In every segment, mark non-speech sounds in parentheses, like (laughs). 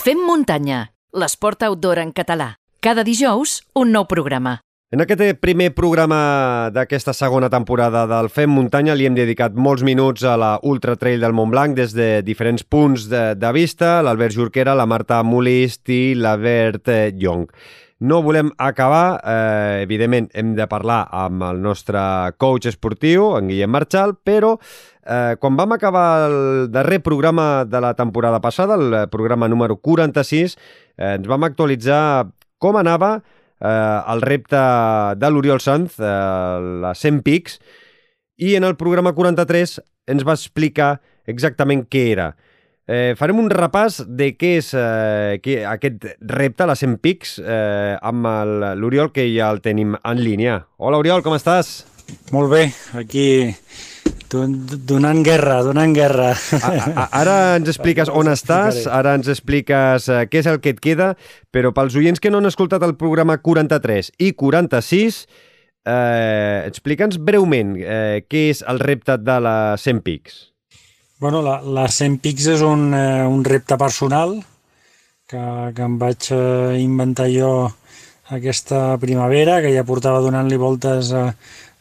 Fem muntanya, l'esport outdoor en català. Cada dijous, un nou programa. En aquest primer programa d'aquesta segona temporada del Fem Muntanya li hem dedicat molts minuts a la Ultra Trail del Montblanc des de diferents punts de, de vista, l'Albert Jorquera, la Marta Molist i l'Albert Young. No volem acabar, eh, evidentment hem de parlar amb el nostre coach esportiu, en Guillem Marchal, però eh, quan vam acabar el darrer programa de la temporada passada, el programa número 46, eh, ens vam actualitzar com anava eh, el repte de l'Oriol Sanz, eh, la 100 pics, i en el programa 43 ens va explicar exactament què era. Eh, farem un repàs de què és eh, què, aquest repte, la 100 pics, eh, amb l'Oriol, que ja el tenim en línia. Hola, Oriol, com estàs? Molt bé, aquí donant guerra, donant guerra. A, a, ara ens expliques on estàs, ara ens expliques uh, què és el que et queda, però pels oients que no han escoltat el programa 43 i 46, eh, explica'ns breument eh, què és el repte de la 100 Pics. Bueno, la, la 100 Pics és un, eh, un repte personal que, que em vaig eh, inventar jo aquesta primavera, que ja portava donant-li voltes eh,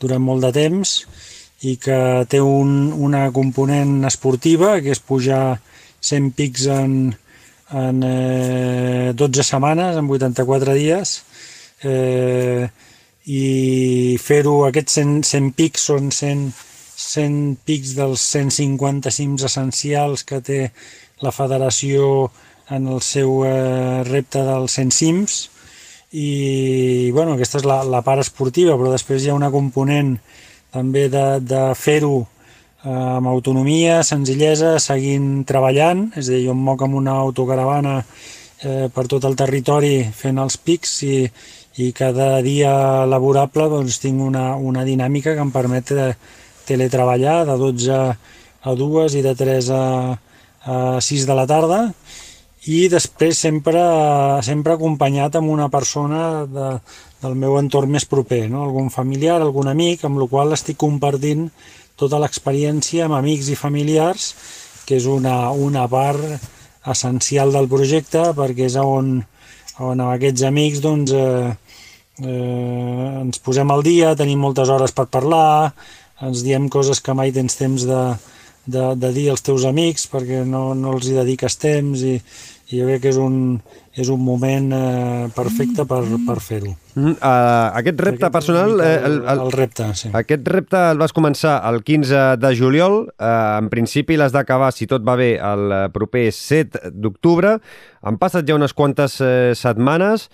durant molt de temps, i que té un, una component esportiva, que és pujar 100 pics en, en eh, 12 setmanes, en 84 dies, eh, i fer-ho, aquests 100, 100 pics són 100, 100 pics dels 150 cims essencials que té la federació en el seu eh, repte dels 100 cims, i bueno, aquesta és la, la part esportiva, però després hi ha una component també de, de fer-ho eh, amb autonomia, senzillesa, seguint treballant, és a dir, jo em moc amb una autocaravana eh, per tot el territori fent els pics i, i cada dia laborable doncs, tinc una, una dinàmica que em permet de teletreballar de 12 a 2 i de 3 a, a 6 de la tarda. I després sempre, sempre acompanyat amb una persona de, del meu entorn més proper, no? algun familiar, algun amic, amb el qual estic compartint tota l'experiència amb amics i familiars, que és una, una part essencial del projecte, perquè és on, on amb aquests amics doncs, eh, eh, ens posem al dia, tenim moltes hores per parlar, ens diem coses que mai tens temps de, de, de dir als teus amics perquè no, no els hi dediques temps i, i jo crec que és un, és un moment eh, perfecte per, per fer-ho. Mm, uh, aquest repte personal... Eh, el, el, el repte, sí. Aquest repte el vas començar el 15 de juliol. Uh, en principi l'has d'acabar, si tot va bé, el proper 7 d'octubre. Han passat ja unes quantes uh, setmanes.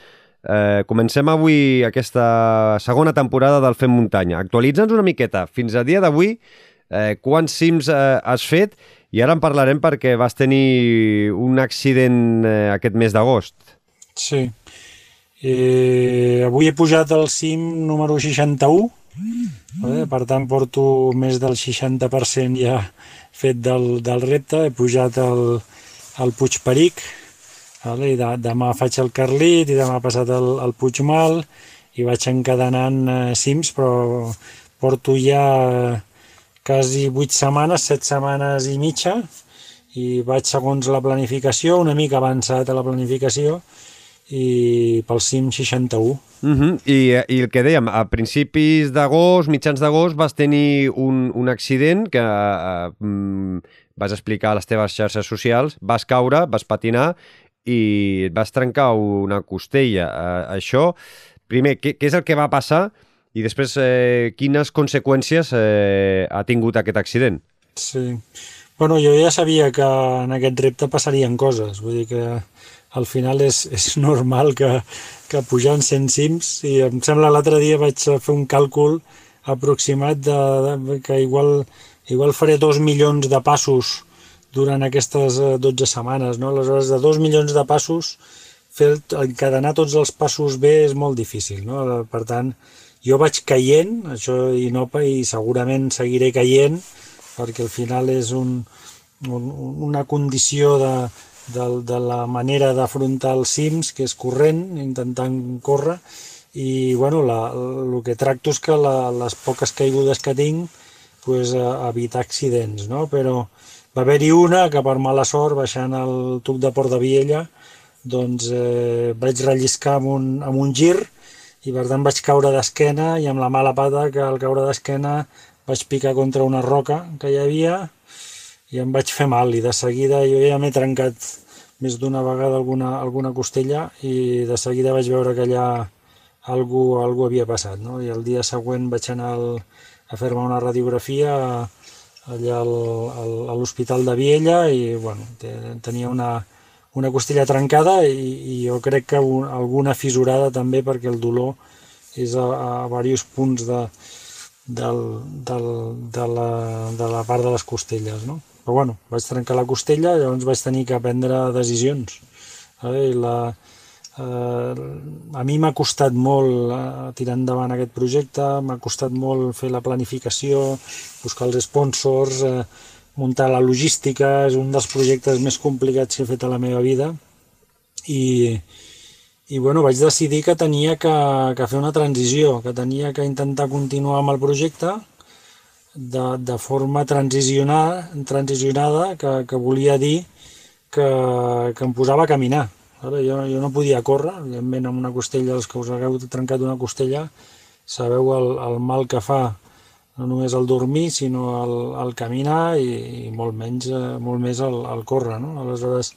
Uh, comencem avui aquesta segona temporada del Fem Muntanya. Actualitza'ns una miqueta. Fins a dia d'avui, uh, quants cims uh, has fet i ara en parlarem perquè vas tenir un accident eh, aquest mes d'agost. Sí. Eh, avui he pujat al cim número 61, eh, per tant porto més del 60% ja fet del, del repte. He pujat al, al Puig Peric, vale? i de, demà faig el Carlit i demà passat el, el Puig Mal i vaig encadenant eh, cims, però porto ja quasi 8 setmanes, 7 setmanes i mitja, i vaig segons la planificació, una mica avançat a la planificació, i pel CIM 61. Uh -huh. I, I el que dèiem, a principis d'agost, mitjans d'agost, vas tenir un, un accident que uh, vas explicar a les teves xarxes socials, vas caure, vas patinar i et vas trencar una costella. Uh, això, primer, què, què és el que va passar i després, eh, quines conseqüències eh, ha tingut aquest accident? Sí. Bueno, jo ja sabia que en aquest repte passarien coses. Vull dir que al final és, és (laughs) normal que, que pujant 100 cims, i em sembla l'altre dia vaig fer un càlcul aproximat de, de, que igual, igual faré dos milions de passos durant aquestes 12 eh, setmanes. No? Aleshores, de dos milions de passos, fer encadenar tots els passos bé és molt difícil. No? Per tant, jo vaig caient, això i no, i segurament seguiré caient, perquè al final és un, un, una condició de, de, de la manera d'afrontar els cims, que és corrent, intentant córrer, i bueno, la, el que tracto és que la, les poques caigudes que tinc pues, evitar accidents, no? però, Va haver-hi una que per mala sort, baixant el tuc de Port de Viella, doncs eh, vaig relliscar amb un, amb un gir i per tant vaig caure d'esquena i amb la mala pata que al caure d'esquena vaig picar contra una roca que hi havia i em vaig fer mal i de seguida jo ja m'he trencat més d'una vegada alguna, alguna costella i de seguida vaig veure que allà algú, algú havia passat no? i el dia següent vaig anar al, a fer-me una radiografia allà al, al, a l'Hospital de Viella i bueno, tenia una, una costella trencada i, i jo crec que un, alguna fissurada també perquè el dolor és a, a diversos punts de, del, del, de, la, de la part de les costelles, no? Però bueno, vaig trencar la costella, llavors vaig tenir que prendre decisions. Eh? I la, eh, a mi m'ha costat molt eh, tirar endavant aquest projecte, m'ha costat molt fer la planificació, buscar els sponsors, eh, muntar la logística, és un dels projectes més complicats que he fet a la meva vida i, i bueno, vaig decidir que tenia que, que fer una transició, que tenia que intentar continuar amb el projecte de, de forma transicionada, transicionada que, que volia dir que, que em posava a caminar. Jo, jo no podia córrer, evidentment amb una costella, els que us hagueu trencat una costella, sabeu el, el mal que fa no només el dormir, sinó el, el caminar i, i molt, menys, eh, molt més el, el córrer. No? Aleshores,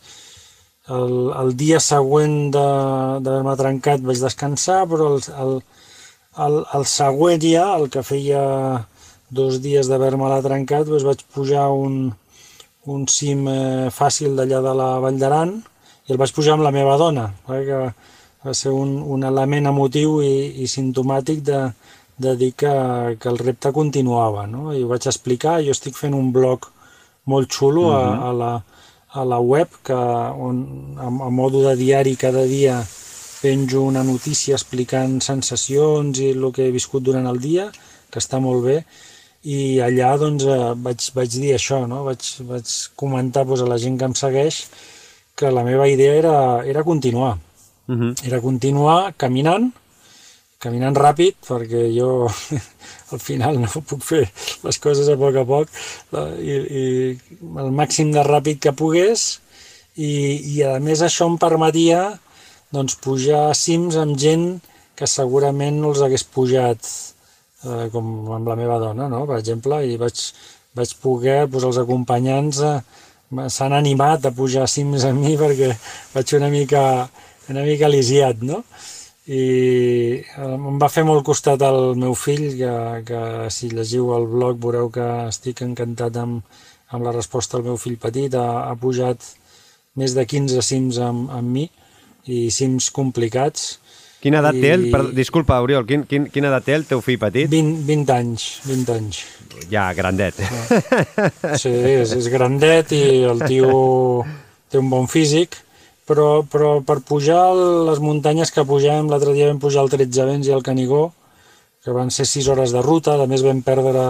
el, el dia següent d'haver-me trencat vaig descansar, però el, el, el, el següent ja, el que feia dos dies d'haver-me-la trencat, doncs vaig pujar un, un cim eh, fàcil d'allà de la Vall d'Aran i el vaig pujar amb la meva dona, eh, que va ser un, un element emotiu i, i sintomàtic de, de dir que, que el repte continuava, no? I ho vaig explicar, jo estic fent un blog molt xulo a, mhm. a, la, a la web, que on, a, a modo de diari cada dia penjo una notícia explicant sensacions i el que he viscut durant el dia, que està molt bé, i allà doncs, eh, vaig, vaig dir això, no? vaig, vaig comentar doncs, a la gent que em segueix que la meva idea era, era continuar. Uh mhm. -huh. Era continuar caminant, caminant ràpid, perquè jo (laughs) al final no puc fer les coses a poc a poc, i, i el màxim de ràpid que pogués, i, i a més això em permetia doncs, pujar a cims amb gent que segurament no els hagués pujat eh, com amb la meva dona, no? per exemple, i vaig, vaig poder, doncs, els acompanyants eh, s'han animat a pujar a cims amb mi perquè vaig una mica, una mica lisiat, no? I em va fer molt costat el meu fill, que, que si llegiu el blog veureu que estic encantat amb, amb la resposta del meu fill petit, ha, ha pujat més de 15 cims amb, amb mi i cims complicats. Quina edat I... té el... Per, disculpa, Oriol, quin, quin, quina edat té el teu fill petit? 20, 20 anys, 20 anys. Ja, grandet. Sí, és, és grandet i el tio (laughs) té un bon físic però, però per pujar les muntanyes que pugem, l'altre dia vam pujar el 13 Vents i el Canigó, que van ser 6 hores de ruta, a més vam perdre,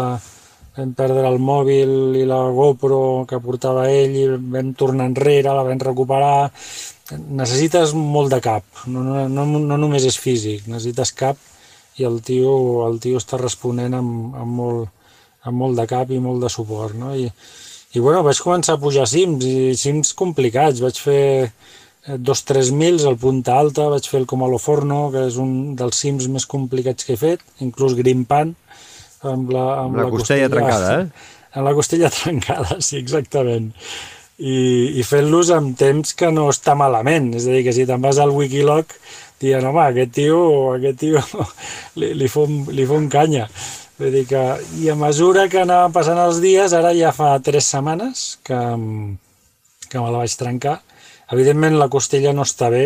vam perdre el mòbil i la GoPro que portava ell i vam tornar enrere, la vam recuperar. Necessites molt de cap, no, no, no, no només és físic, necessites cap i el tio, el tio està responent amb, amb, molt, amb molt de cap i molt de suport. No? I, I bueno, vaig començar a pujar cims, i cims complicats. Vaig fer dos tres mils, al Punta Alta, vaig fer el Comaloforno, que és un dels cims més complicats que he fet, inclús grimpant, amb la, amb la, la costella, costella trencada, eh? (laughs) Amb la costella trencada, (laughs) sí, exactament. I, i fent-los amb temps que no està malament, és a dir, que si te'n vas al Wikilog, dient, home, aquest tio, aquest tio (laughs) li, li, fon, li fon canya. Vull dir que, i a mesura que anaven passant els dies, ara ja fa tres setmanes que, que me la vaig trencar, Evidentment la costella no està bé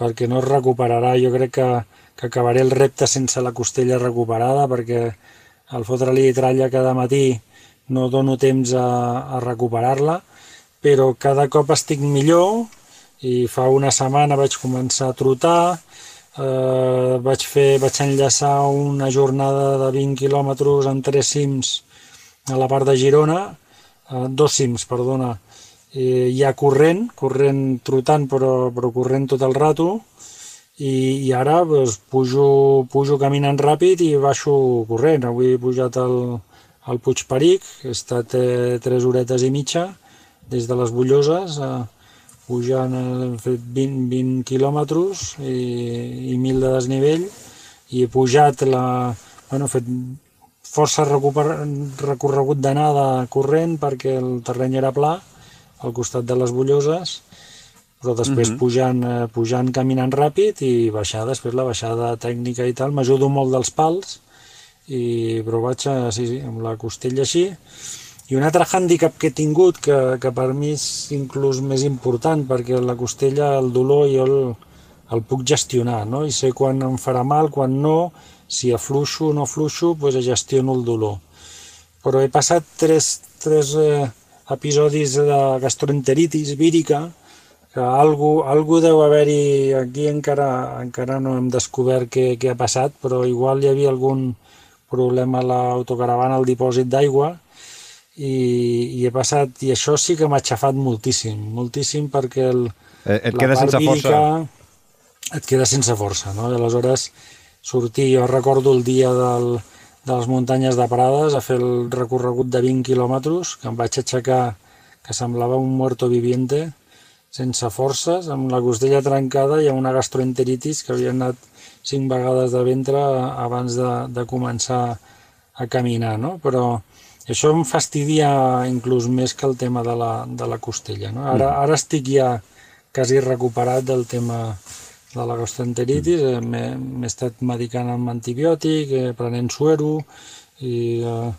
perquè no es recuperarà. Jo crec que, que acabaré el repte sense la costella recuperada perquè al fotre-li tralla cada matí no dono temps a, a recuperar-la, però cada cop estic millor i fa una setmana vaig començar a trotar, eh, vaig, fer, vaig enllaçar una jornada de 20 quilòmetres amb tres cims a la part de Girona, eh, dos cims, perdona, eh, ja corrent, corrent trotant però, però corrent tot el rato i, i ara doncs, pujo, pujo caminant ràpid i baixo corrent. Avui he pujat al, al Puig Peric, he estat eh, tres horetes i mitja des de les Bulloses, eh, pujant, eh, hem fet 20, 20 quilòmetres i, i 1.000 de desnivell i he pujat la... Bueno, he fet força recorregut d'anada corrent perquè el terreny era pla al costat de les Bulloses però després uh mhm. -huh. pujant, eh, pujant caminant ràpid i baixar després la baixada tècnica i tal, m'ajudo molt dels pals i, però vaig a, sí, sí, amb la costella així i un altre hàndicap que he tingut que, que per mi és inclús més important perquè la costella, el dolor jo el, el puc gestionar no? i sé quan em farà mal, quan no si afluixo o no afluixo doncs gestiono el dolor però he passat tres, tres eh, episodis de gastroenteritis vírica que algú, algú deu haver-hi, aquí encara, encara no hem descobert què, què ha passat, però igual hi havia algun problema a l'autocaravana al dipòsit d'aigua i, i he passat, i això sí que m'ha aixafat moltíssim, moltíssim perquè el, eh, et queda sense vírica, força. Et queda sense força, no? I aleshores sortir, jo recordo el dia del, de les muntanyes de Prades a fer el recorregut de 20 quilòmetres, que em vaig aixecar que semblava un muerto viviente, sense forces, amb la costella trencada i amb una gastroenteritis que havia anat cinc vegades de ventre abans de, de començar a caminar, no? Però això em fastidia inclús més que el tema de la, de la costella, no? Ara, mm. ara estic ja quasi recuperat del tema de la gastroenteritis, mm. eh, m'he estat medicant amb antibiòtic, eh, prenent suero i, eh,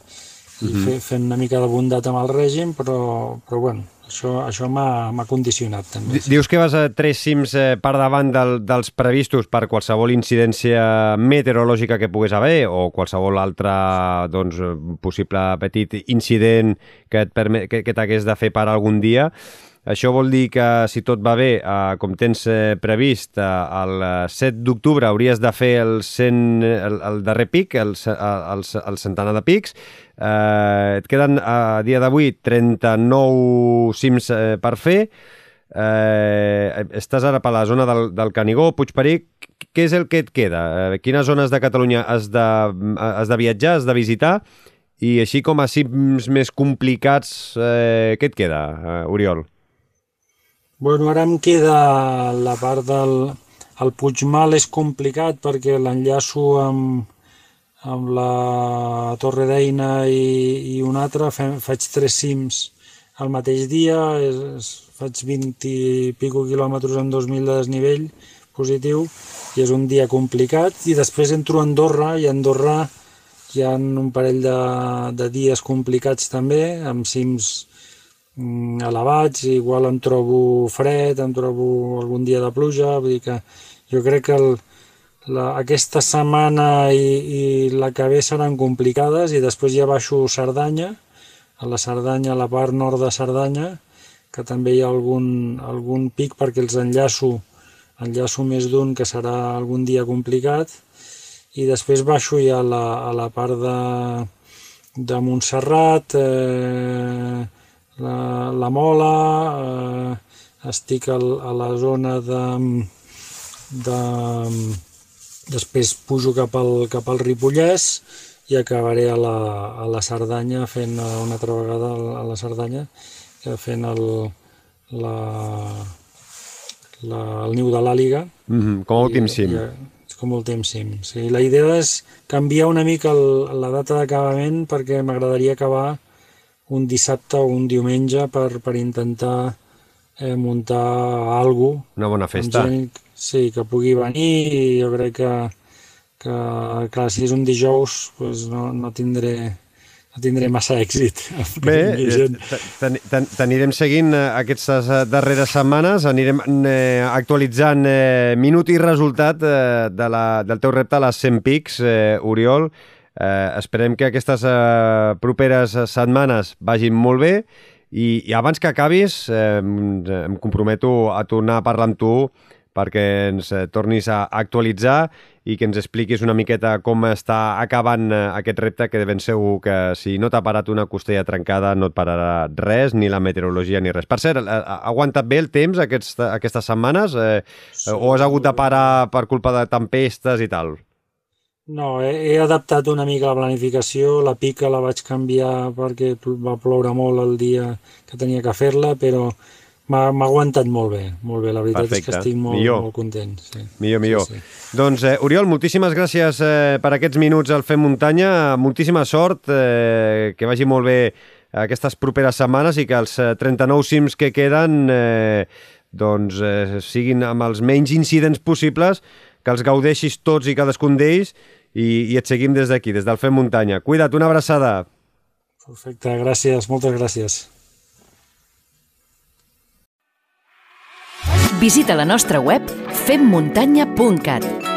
i mm -hmm. fent una mica de bondat amb el règim, però, però bueno, això, això m'ha condicionat també. Dius que vas a tres cims eh, per davant del, dels previstos per qualsevol incidència meteorològica que pogués haver o qualsevol altre doncs, possible petit incident que t'hagués de fer per algun dia. Això vol dir que, si tot va bé, eh, com tens eh, previst, eh, el 7 d'octubre hauries de fer el, 100, el, el darrer pic, el, el, el centenar de pics. Eh, et queden, a dia d'avui, 39 cims eh, per fer. Eh, estàs ara per la zona del, del Canigó, Puigperic. Què és el que et queda? Eh, quines zones de Catalunya has de, has de viatjar, has de visitar? I així com a cims més complicats, eh, què et queda, eh, Oriol? Bueno, ara em queda la part del el Puigmal és complicat perquè l'enllaço amb, amb la Torre d'Eina i, i un altre, Fem, faig tres cims al mateix dia, és, faig 20 i pico quilòmetres en 2.000 de desnivell positiu i és un dia complicat. I després entro a Andorra i a Andorra hi ha un parell de, de dies complicats també, amb cims elevats, igual em trobo fred, em trobo algun dia de pluja, vull dir que jo crec que el, la, aquesta setmana i, i la que ve seran complicades i després ja baixo Cerdanya, a la Cerdanya, a la part nord de Cerdanya, que també hi ha algun, algun pic perquè els enllaço, enllaço més d'un que serà algun dia complicat i després baixo ja a la, a la part de, de Montserrat, eh, la, la Mola, eh, estic al, a la zona de, de... Després pujo cap al, cap al Ripollès i acabaré a la, a la Cerdanya fent una altra vegada a la Cerdanya fent el, la, la, el niu de l'àliga. Mm -hmm, com a últim cim. I, com a últim cim. Sí, la idea és canviar una mica el, la data d'acabament perquè m'agradaria acabar un dissabte o un diumenge per, per intentar eh, muntar alguna Una bona festa. Gent, sí, que pugui venir i jo crec que, que clar, si és un dijous pues no, no tindré no tindré massa èxit. Bé, eh, t'anirem seguint eh, aquestes eh, darreres setmanes, anirem eh, actualitzant eh, minut i resultat eh, de la, del teu repte a les 100 pics, eh, Oriol. Eh, esperem que aquestes eh, properes setmanes vagin molt bé i, i abans que acabis eh, em comprometo a tornar a parlar amb tu perquè ens eh, tornis a actualitzar i que ens expliquis una miqueta com està acabant eh, aquest repte que de ben segur que si no t'ha parat una costella trencada no et pararà res, ni la meteorologia ni res. Per cert, ha aguantat bé el temps aquests, aquestes setmanes eh, sí. o has hagut de parar per culpa de tempestes i tal? No, he, he adaptat una mica la planificació, la pica la vaig canviar perquè va ploure molt el dia que tenia que fer-la, però m'ha aguantat molt bé, molt bé. La veritat Perfecte. és que estic molt, millor. molt content. Sí. Millor, millor. Sí, sí. Doncs, eh, Oriol, moltíssimes gràcies eh, per aquests minuts al Fem Muntanya, moltíssima sort, eh, que vagi molt bé aquestes properes setmanes i que els 39 eh, cims que queden eh, doncs, eh, siguin amb els menys incidents possibles, que els gaudeixis tots i cadascun d'ells i, i et seguim des d'aquí, des del Fem Muntanya. Cuida't, una abraçada. Perfecte, gràcies, moltes gràcies. Visita la nostra web femmuntanya.cat